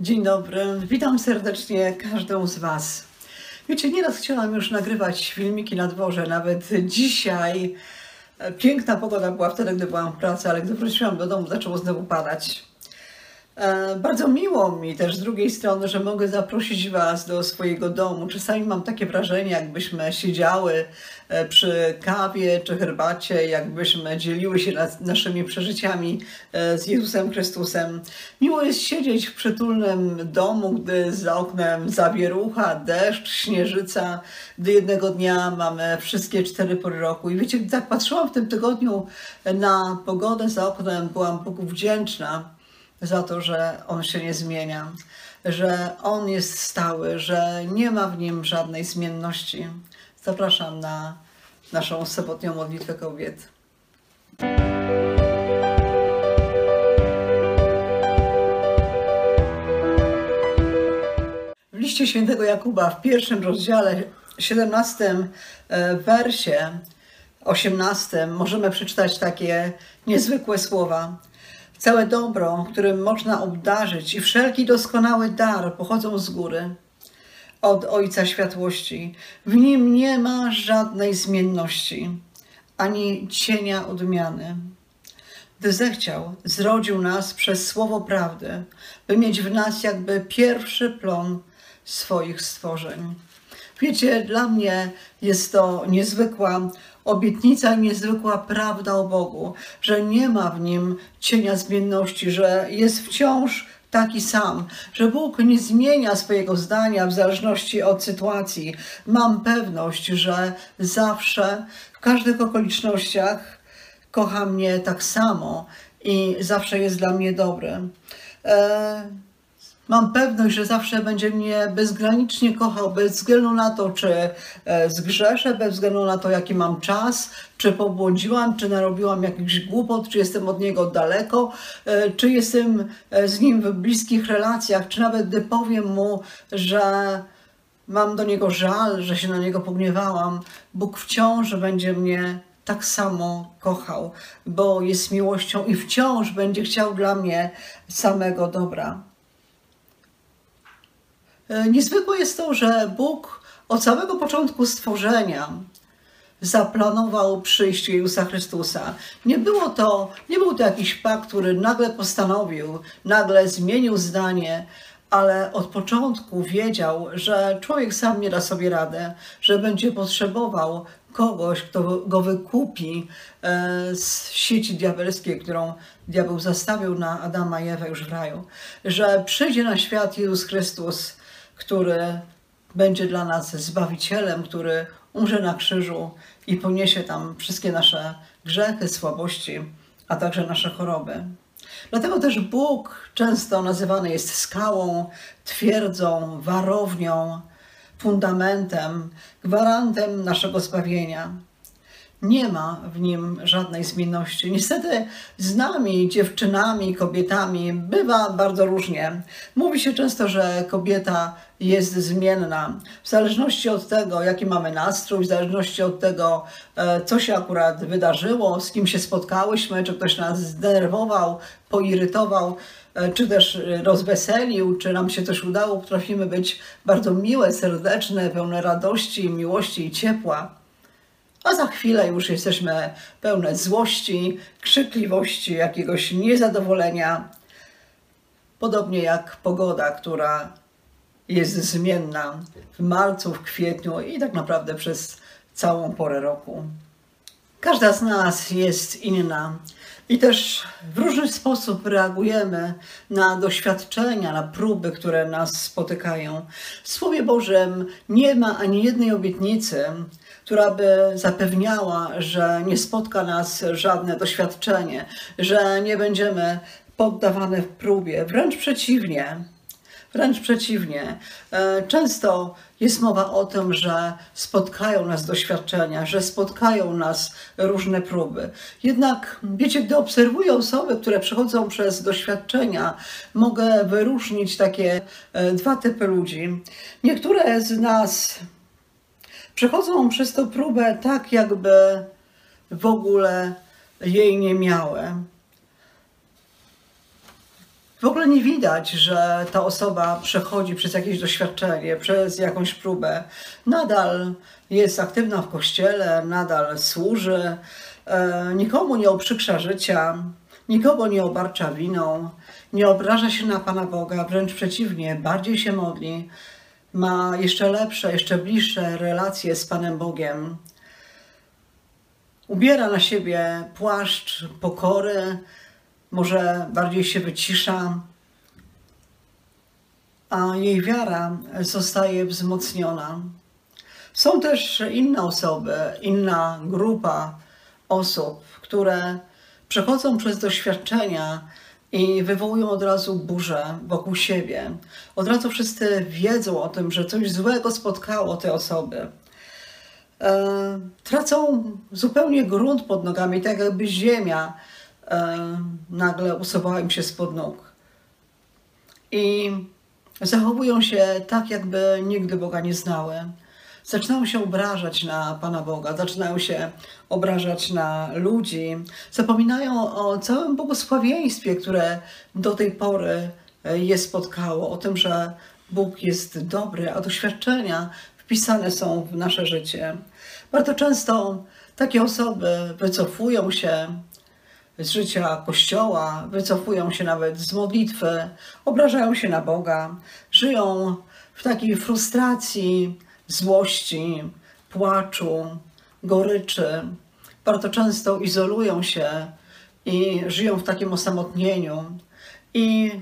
Dzień dobry, witam serdecznie każdą z Was. Wiecie, nieraz chciałam już nagrywać filmiki na dworze, nawet dzisiaj. e, Piękna pogoda była wtedy, gdy byłam w pracy, ale gdy wróciłam do domu, zaczęło znowu padać. E, Bardzo miło mi też z drugiej strony, że mogę zaprosić Was do swojego domu. Czasami mam takie wrażenie, jakbyśmy siedziały e, przy kawie czy herbacie, jakbyśmy dzieliły się nas, naszymi przeżyciami e, z Jezusem Chrystusem. Miło jest siedzieć w przytulnym domu, gdy za oknem zawierucha, deszcz, śnieżyca, gdy jednego dnia mamy wszystkie cztery pory roku. I wiecie, tak patrzyłam w tym tygodniu na pogodę za oknem, byłam Bogu wdzięczna za to, że on się nie zmienia, że on jest stały, że nie ma w nim żadnej zmienności. Zapraszam na naszą sobotnią modlitwę kobiet. W liście świętego Jakuba w pierwszym rozdziale, 17 e, wersie, 18 możemy przeczytać takie niezwykłe słowa. Całe dobro, którym można obdarzyć i wszelki doskonały dar pochodzą z góry, od Ojca Światłości. W nim nie ma żadnej zmienności, ani cienia odmiany. Gdy zechciał, zrodził nas przez słowo prawdy, by mieć w nas jakby pierwszy plon swoich stworzeń. Wiecie, dla mnie jest to niezwykła obietnica i niezwykła prawda o Bogu, że nie ma w nim cienia zmienności, że jest wciąż taki sam, że Bóg nie zmienia swojego zdania w zależności od sytuacji. Mam pewność, że zawsze, w każdych okolicznościach kocha mnie tak samo i zawsze jest dla mnie dobry. E, Mam pewność, że zawsze będzie mnie bezgranicznie kochał, bez względu na to, czy e, zgrzeszę, bez względu na to, jaki mam czas, czy pobłądziłam, czy narobiłam jakichś głupot, czy jestem od niego daleko, e, czy jestem e, z nim w bliskich relacjach, czy nawet gdy powiem mu, że mam do niego żal, że się na niego pogniewałam, Bóg wciąż będzie mnie tak samo kochał, bo jest miłością i wciąż będzie chciał dla mnie samego dobra. E, Niezwykłe jest to, że Bóg od samego początku stworzenia zaplanował przyjście Jezusa Chrystusa. Nie było to, nie był to jakiś pakt, który nagle postanowił, nagle zmienił zdanie, ale od początku wiedział, że człowiek sam nie da sobie radę, że będzie potrzebował kogoś, kto go wykupi e, z sieci diabelskiej, którą diabeł zastawił na Adama i Ewę już w raju, że przyjdzie na świat Jezus Chrystus, który będzie dla nas Zbawicielem, który umrze na krzyżu i poniesie tam wszystkie nasze grzechy, słabości, a także nasze choroby. Dlatego też Bóg często nazywany jest skałą, twierdzą, warownią, fundamentem, gwarantem naszego zbawienia. Nie ma w nim żadnej zmienności. Niestety z nami, dziewczynami, kobietami bywa bardzo różnie. Mówi się często, że kobieta jest zmienna. W zależności od tego, jaki mamy nastrój, w zależności od tego, e, co się akurat wydarzyło, z kim się spotkałyśmy, czy ktoś nas zdenerwował, poirytował, e, czy też rozweselił, czy nam się coś udało, potrafimy być bardzo miłe, serdeczne, pełne radości, miłości i ciepła a za chwilę już jesteśmy pełne złości, krzykliwości, jakiegoś niezadowolenia. Podobnie jak pogoda, która jest zmienna w marcu, w kwietniu i tak naprawdę przez całą porę roku. Każda z nas jest inna i też w różny sposób reagujemy na doświadczenia, na próby, które nas spotykają. W Słowie Bożym nie ma ani jednej obietnicy, która by zapewniała, że nie spotka nas żadne doświadczenie, że nie będziemy poddawane próbie. Wręcz przeciwnie. Wręcz przeciwnie. E, Często jest mowa o tym, że spotkają nas doświadczenia, że spotkają nas różne próby. Jednak, wiecie, gdy obserwuję osoby, które przechodzą przez doświadczenia, mogę wyróżnić takie e, dwa typy ludzi. Niektóre z nas przechodzą przez tę próbę tak, jakby w ogóle jej nie miały. w ogóle nie widać, że ta osoba przechodzi przez jakieś doświadczenie, przez jakąś próbę. Nadal jest aktywna w kościele, nadal służy, e, nikomu nie uprzykrza życia, nikogo nie obarcza winą, nie obraża się na Pana Boga, wręcz przeciwnie, bardziej się modli, ma jeszcze lepsze, jeszcze bliższe relacje z Panem Bogiem. Ubiera na siebie płaszcz pokory, może bardziej się wycisza, a jej wiara zostaje wzmocniona. Są też inne osoby, inna grupa osób, które przechodzą przez doświadczenia i wywołują od razu burzę wokół siebie. Od razu wszyscy wiedzą o tym, że coś złego spotkało te osoby. E, tracą zupełnie grunt pod nogami, tak jakby ziemia e, nagle usuwała im się spod nóg. I zachowują się tak, jakby nigdy Boga nie znały zaczynają się obrażać na Pana Boga, zaczynają się obrażać na ludzi, zapominają o całym błogosławieństwie, które do tej pory e, je spotkało, o tym, że Bóg jest dobry, a doświadczenia wpisane są w nasze życie. Bardzo często takie osoby wycofują się z życia Kościoła, wycofują się nawet z modlitwy, obrażają się na Boga, żyją w takiej frustracji, złości, płaczu, goryczy. Bardzo często izolują się i żyją w takim osamotnieniu. I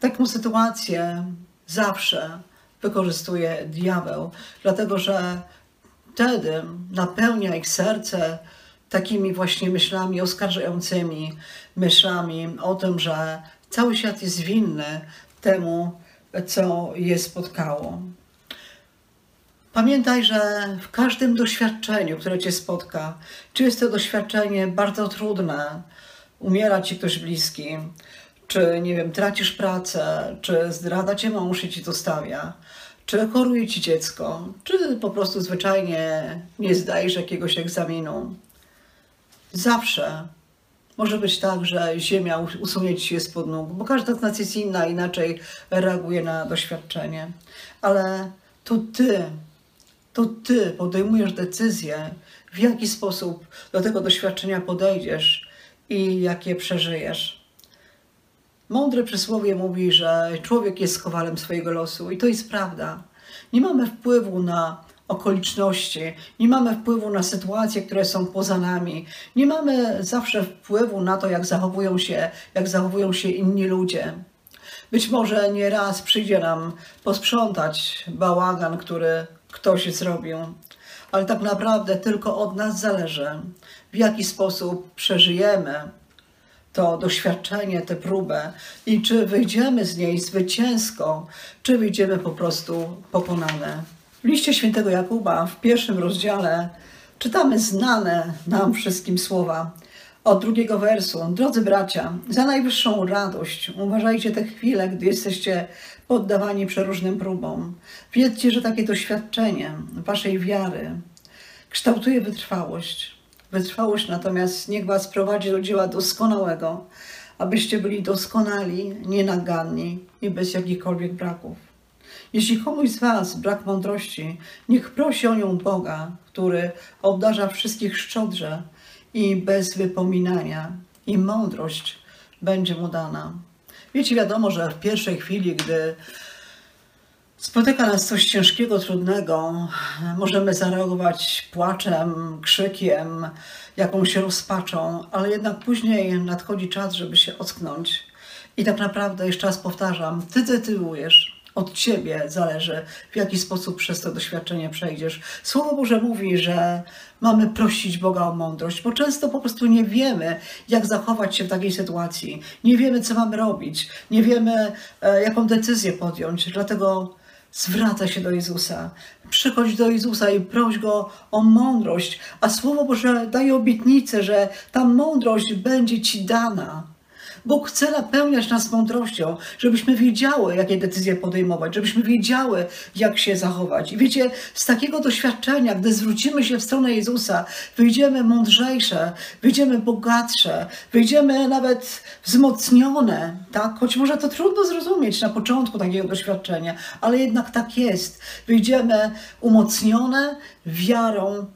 taką sytuację zawsze wykorzystuje diabeł, dlatego że wtedy napełnia ich serce takimi właśnie myślami oskarżającymi, myślami o tym, że cały świat jest winny temu, co je spotkało. Pamiętaj, że w każdym doświadczeniu, które cię spotka, czy jest to doświadczenie bardzo trudne, umiera ci ktoś bliski, czy nie wiem, tracisz pracę, czy zdrada cię mąż i ci to stawia, czy choruje ci dziecko, czy po prostu zwyczajnie nie zdajesz jakiegoś egzaminu. Zawsze może być tak, że ziemia usunie ci się spod nóg, bo każda z nas jest inna, inaczej reaguje na doświadczenie. Ale to ty to ty podejmujesz decyzję, w jaki sposób do tego doświadczenia podejdziesz i jakie przeżyjesz. Mądre przysłowie mówi, że człowiek jest kowalem swojego losu i to jest prawda. Nie mamy wpływu na okoliczności, nie mamy wpływu na sytuacje, które są poza nami, nie mamy zawsze wpływu na to, jak zachowują się, jak zachowują się inni ludzie. Być może nie raz przyjdzie nam posprzątać bałagan, który ktoś zrobił, ale tak naprawdę tylko od nas zależy, w jaki sposób przeżyjemy to doświadczenie, tę próbę i czy wyjdziemy z niej zwycięsko, czy wyjdziemy po prostu pokonane. W liście świętego Jakuba w pierwszym rozdziale czytamy znane nam wszystkim słowa od drugiego wersu. Drodzy bracia, za najwyższą radość uważajcie te chwile, gdy jesteście poddawani przeróżnym próbom. Wiedzcie, że takie doświadczenie waszej wiary kształtuje wytrwałość. Wytrwałość natomiast niech was prowadzi do dzieła doskonałego, abyście byli doskonali, nienaganni i bez jakichkolwiek braków. Jeśli komuś z was brak mądrości, niech prosi o nią Boga, który obdarza wszystkich szczodrze i bez wypominania, i mądrość będzie mu dana. Wiecie, wiadomo, że w pierwszej chwili, gdy spotyka nas coś ciężkiego, trudnego, możemy zareagować płaczem, krzykiem, jakąś rozpaczą, ale jednak później nadchodzi czas, żeby się ocknąć. I tak naprawdę, jeszcze raz powtarzam, ty decydujesz, od ciebie zależy, w jaki sposób przez to doświadczenie przejdziesz. Słowo Boże mówi, że mamy prosić Boga o mądrość, bo często po prostu nie wiemy, jak zachować się w takiej sytuacji. Nie wiemy, co mamy robić, nie wiemy, e, jaką decyzję podjąć. Dlatego zwraca się do Jezusa. Przychodź do Jezusa i proś Go o mądrość, a Słowo Boże daje obietnicę, że ta mądrość będzie Ci dana Bóg chce napełniać nas mądrością, żebyśmy wiedziały, jakie decyzje podejmować, żebyśmy wiedziały, jak się zachować. I wiecie, z takiego doświadczenia, gdy zwrócimy się w stronę Jezusa, wyjdziemy mądrzejsze, wyjdziemy bogatsze, wyjdziemy nawet wzmocnione, tak? Choć może to trudno zrozumieć na początku takiego doświadczenia, ale jednak tak jest. Wyjdziemy umocnione wiarą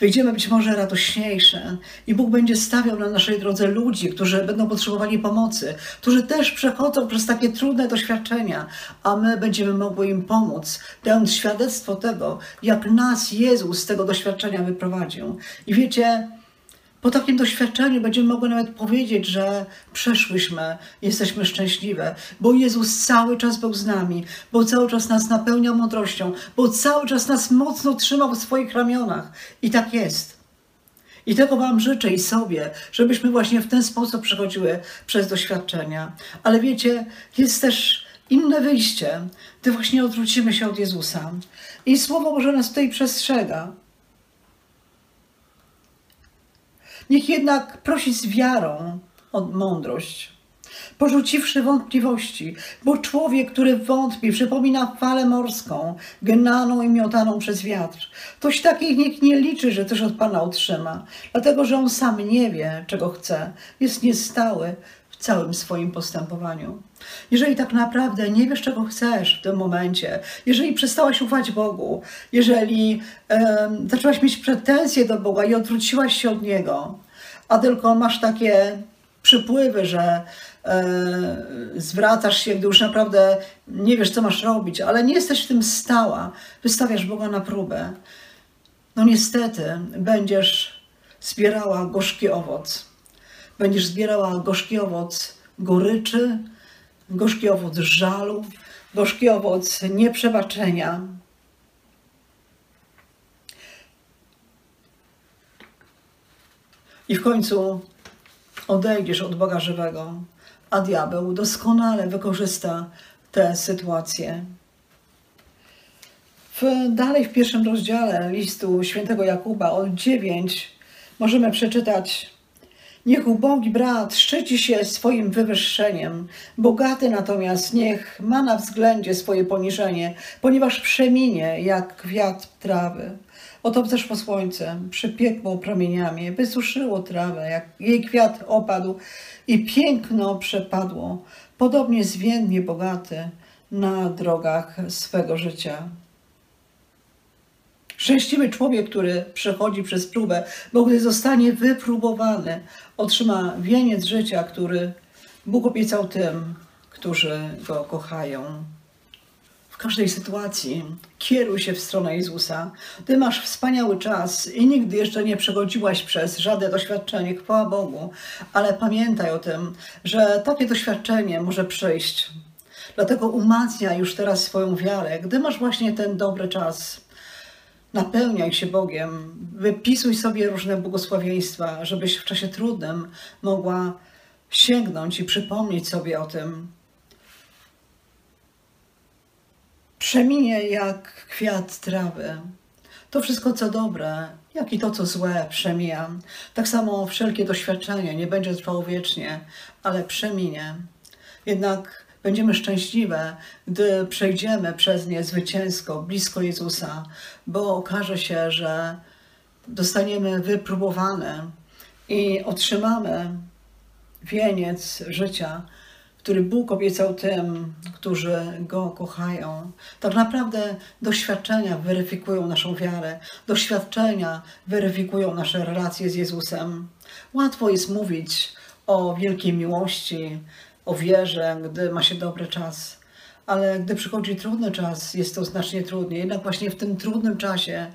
wyjdziemy być może radośniejsze i Bóg będzie stawiał na naszej drodze ludzi, którzy będą potrzebowali pomocy, którzy też przechodzą przez takie trudne doświadczenia, a my będziemy mogli im pomóc, dając świadectwo tego, jak nas Jezus z tego doświadczenia wyprowadził. I wiecie, po takim doświadczeniu będziemy mogli nawet powiedzieć, że przeszłyśmy, jesteśmy szczęśliwe, bo Jezus cały czas był z nami, bo cały czas nas napełniał mądrością, bo cały czas nas mocno trzymał w swoich ramionach. I tak jest. I tego Wam życzę i sobie, żebyśmy właśnie w ten sposób przechodziły przez doświadczenia. Ale wiecie, jest też inne wyjście, gdy właśnie odwrócimy się od Jezusa. I Słowo Boże nas tutaj przestrzega. Niech jednak prosi z wiarą o mądrość, porzuciwszy wątpliwości, bo człowiek, który wątpi, przypomina falę morską, gnaną i miotaną przez wiatr. Toś takich niech nie liczy, że coś od Pana otrzyma, dlatego że on sam nie wie, czego chce, jest niestały całym swoim postępowaniu. Jeżeli tak naprawdę nie wiesz, czego chcesz w tym momencie, jeżeli przestałaś ufać Bogu, jeżeli um, zaczęłaś mieć pretensje do Boga i odwróciłaś się od Niego, a tylko masz takie przypływy, że e, zwracasz się, gdy już naprawdę nie wiesz, co masz robić, ale nie jesteś w tym stała, wystawiasz Boga na próbę, no niestety będziesz zbierała gorzki owoc. Będziesz zbierała gorzki owoc goryczy, gorzki owoc żalu, gorzki owoc nieprzebaczenia. I w końcu odejdziesz od Boga żywego, a diabeł doskonale wykorzysta tę sytuację. W, dalej w pierwszym rozdziale listu świętego Jakuba od 9 możemy przeczytać Niech ubogi brat szczyci się swoim wywyższeniem, bogaty natomiast niech ma na względzie swoje poniżenie, ponieważ przeminie jak kwiat trawy. Oto też po słońce przypiekło promieniami, wysuszyło trawę, jak jej kwiat opadł i piękno przepadło, podobnie zwiędnie bogaty na drogach swego życia. Szczęśliwy człowiek, który przechodzi przez próbę, bo gdy zostanie wypróbowany, otrzyma wieniec życia, który Bóg obiecał tym, którzy go kochają. W każdej sytuacji kieruj się w stronę Jezusa. Ty masz wspaniały czas i nigdy jeszcze nie przechodziłaś przez żadne doświadczenie, chwała Bogu, ale pamiętaj o tym, że takie doświadczenie może przyjść. Dlatego umacniaj już teraz swoją wiarę, gdy masz właśnie ten dobry czas. Napełniaj się Bogiem, wypisuj sobie różne błogosławieństwa, żebyś w czasie trudnym mogła sięgnąć i przypomnieć sobie o tym. Przeminie jak kwiat trawy. To wszystko, co dobre, jak i to, co złe, przemija. Tak samo wszelkie doświadczenie nie będzie trwało wiecznie, ale przeminie. Jednak Będziemy szczęśliwe, gdy przejdziemy przez nie zwycięsko, blisko Jezusa, bo okaże się, że dostaniemy wypróbowane i otrzymamy wieniec życia, który Bóg obiecał tym, którzy Go kochają. Tak naprawdę doświadczenia weryfikują naszą wiarę, doświadczenia weryfikują nasze relacje z Jezusem. Łatwo jest mówić o wielkiej miłości, o wierze, gdy ma się dobry czas. Ale gdy przychodzi trudny czas, jest to znacznie trudniej. Jednak właśnie w tym trudnym czasie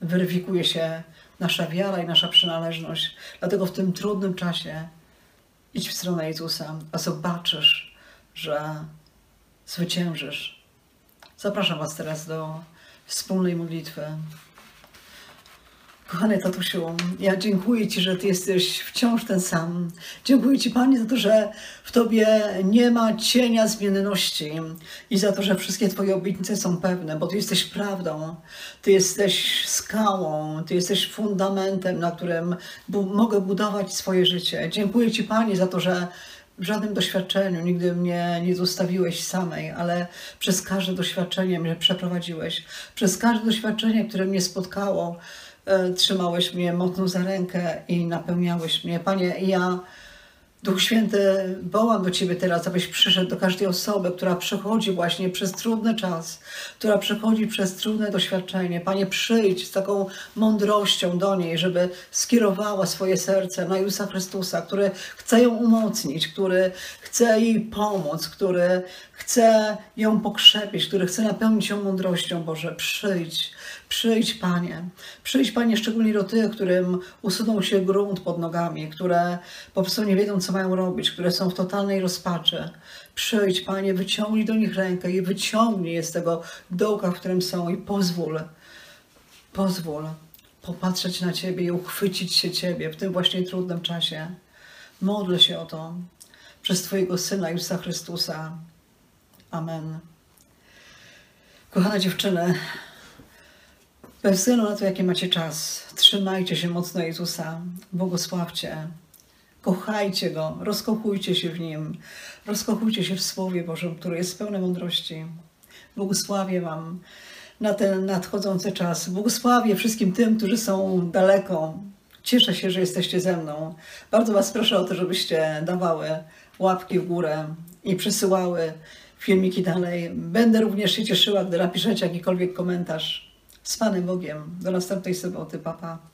weryfikuje się nasza wiara i nasza przynależność. Dlatego w tym trudnym czasie idź w stronę Jezusa, a zobaczysz, że zwyciężysz. Zapraszam Was teraz do wspólnej modlitwy. Kochany tatusiu, ja dziękuję Ci, że Ty jesteś wciąż ten sam. Dziękuję Ci, Panie, za to, że w Tobie nie ma cienia zmienności i za to, że wszystkie Twoje obietnice są pewne, bo Ty jesteś prawdą, Ty jesteś skałą, Ty jesteś fundamentem, na którym bu mogę budować swoje życie. Dziękuję Ci, Panie, za to, że w żadnym doświadczeniu nigdy mnie nie zostawiłeś samej, ale przez każde doświadczenie mnie przeprowadziłeś. Przez każde doświadczenie, które mnie spotkało, trzymałeś mnie mocno za rękę i napełniałeś mnie. Panie, ja Duch Święty, wołam do Ciebie teraz, abyś przyszedł do każdej osoby, która przechodzi właśnie przez trudny czas, która przechodzi przez trudne doświadczenie. Panie, przyjdź z taką mądrością do niej, żeby skierowała swoje serce na Jezusa Chrystusa, który chce ją umocnić, który chce jej pomóc, który chce ją pokrzepić, który chce napełnić ją mądrością. Boże, przyjdź, przyjdź Panie. Przyjdź Panie szczególnie do tych, którym usunął się grunt pod nogami, które po prostu nie wiedzą, co mają robić, które są w totalnej rozpaczy. Przyjdź Panie, wyciągnij do nich rękę i wyciągnij je z tego dołka, w którym są i pozwól, pozwól popatrzeć na Ciebie i uchwycić się Ciebie w tym właśnie trudnym czasie. Modlę się o to przez Twojego Syna Jezusa Chrystusa. Amen. Kochane dziewczyny, bez względu na to, jaki macie czas, trzymajcie się mocno Jezusa, błogosławcie, kochajcie Go, rozkochujcie się w Nim, rozkochujcie się w Słowie Bożym, które jest pełne mądrości. Błogosławię Wam na ten nadchodzący czas. Błogosławię wszystkim tym, którzy są daleko. Cieszę się, że jesteście ze mną. Bardzo Was proszę o to, żebyście dawały łapki w górę i przysyłały filmiki dalej. Będę również się cieszyła, gdy napiszecie jakikolwiek komentarz. Z Panem Bogiem. Do następnej soboty. Papa. Pa.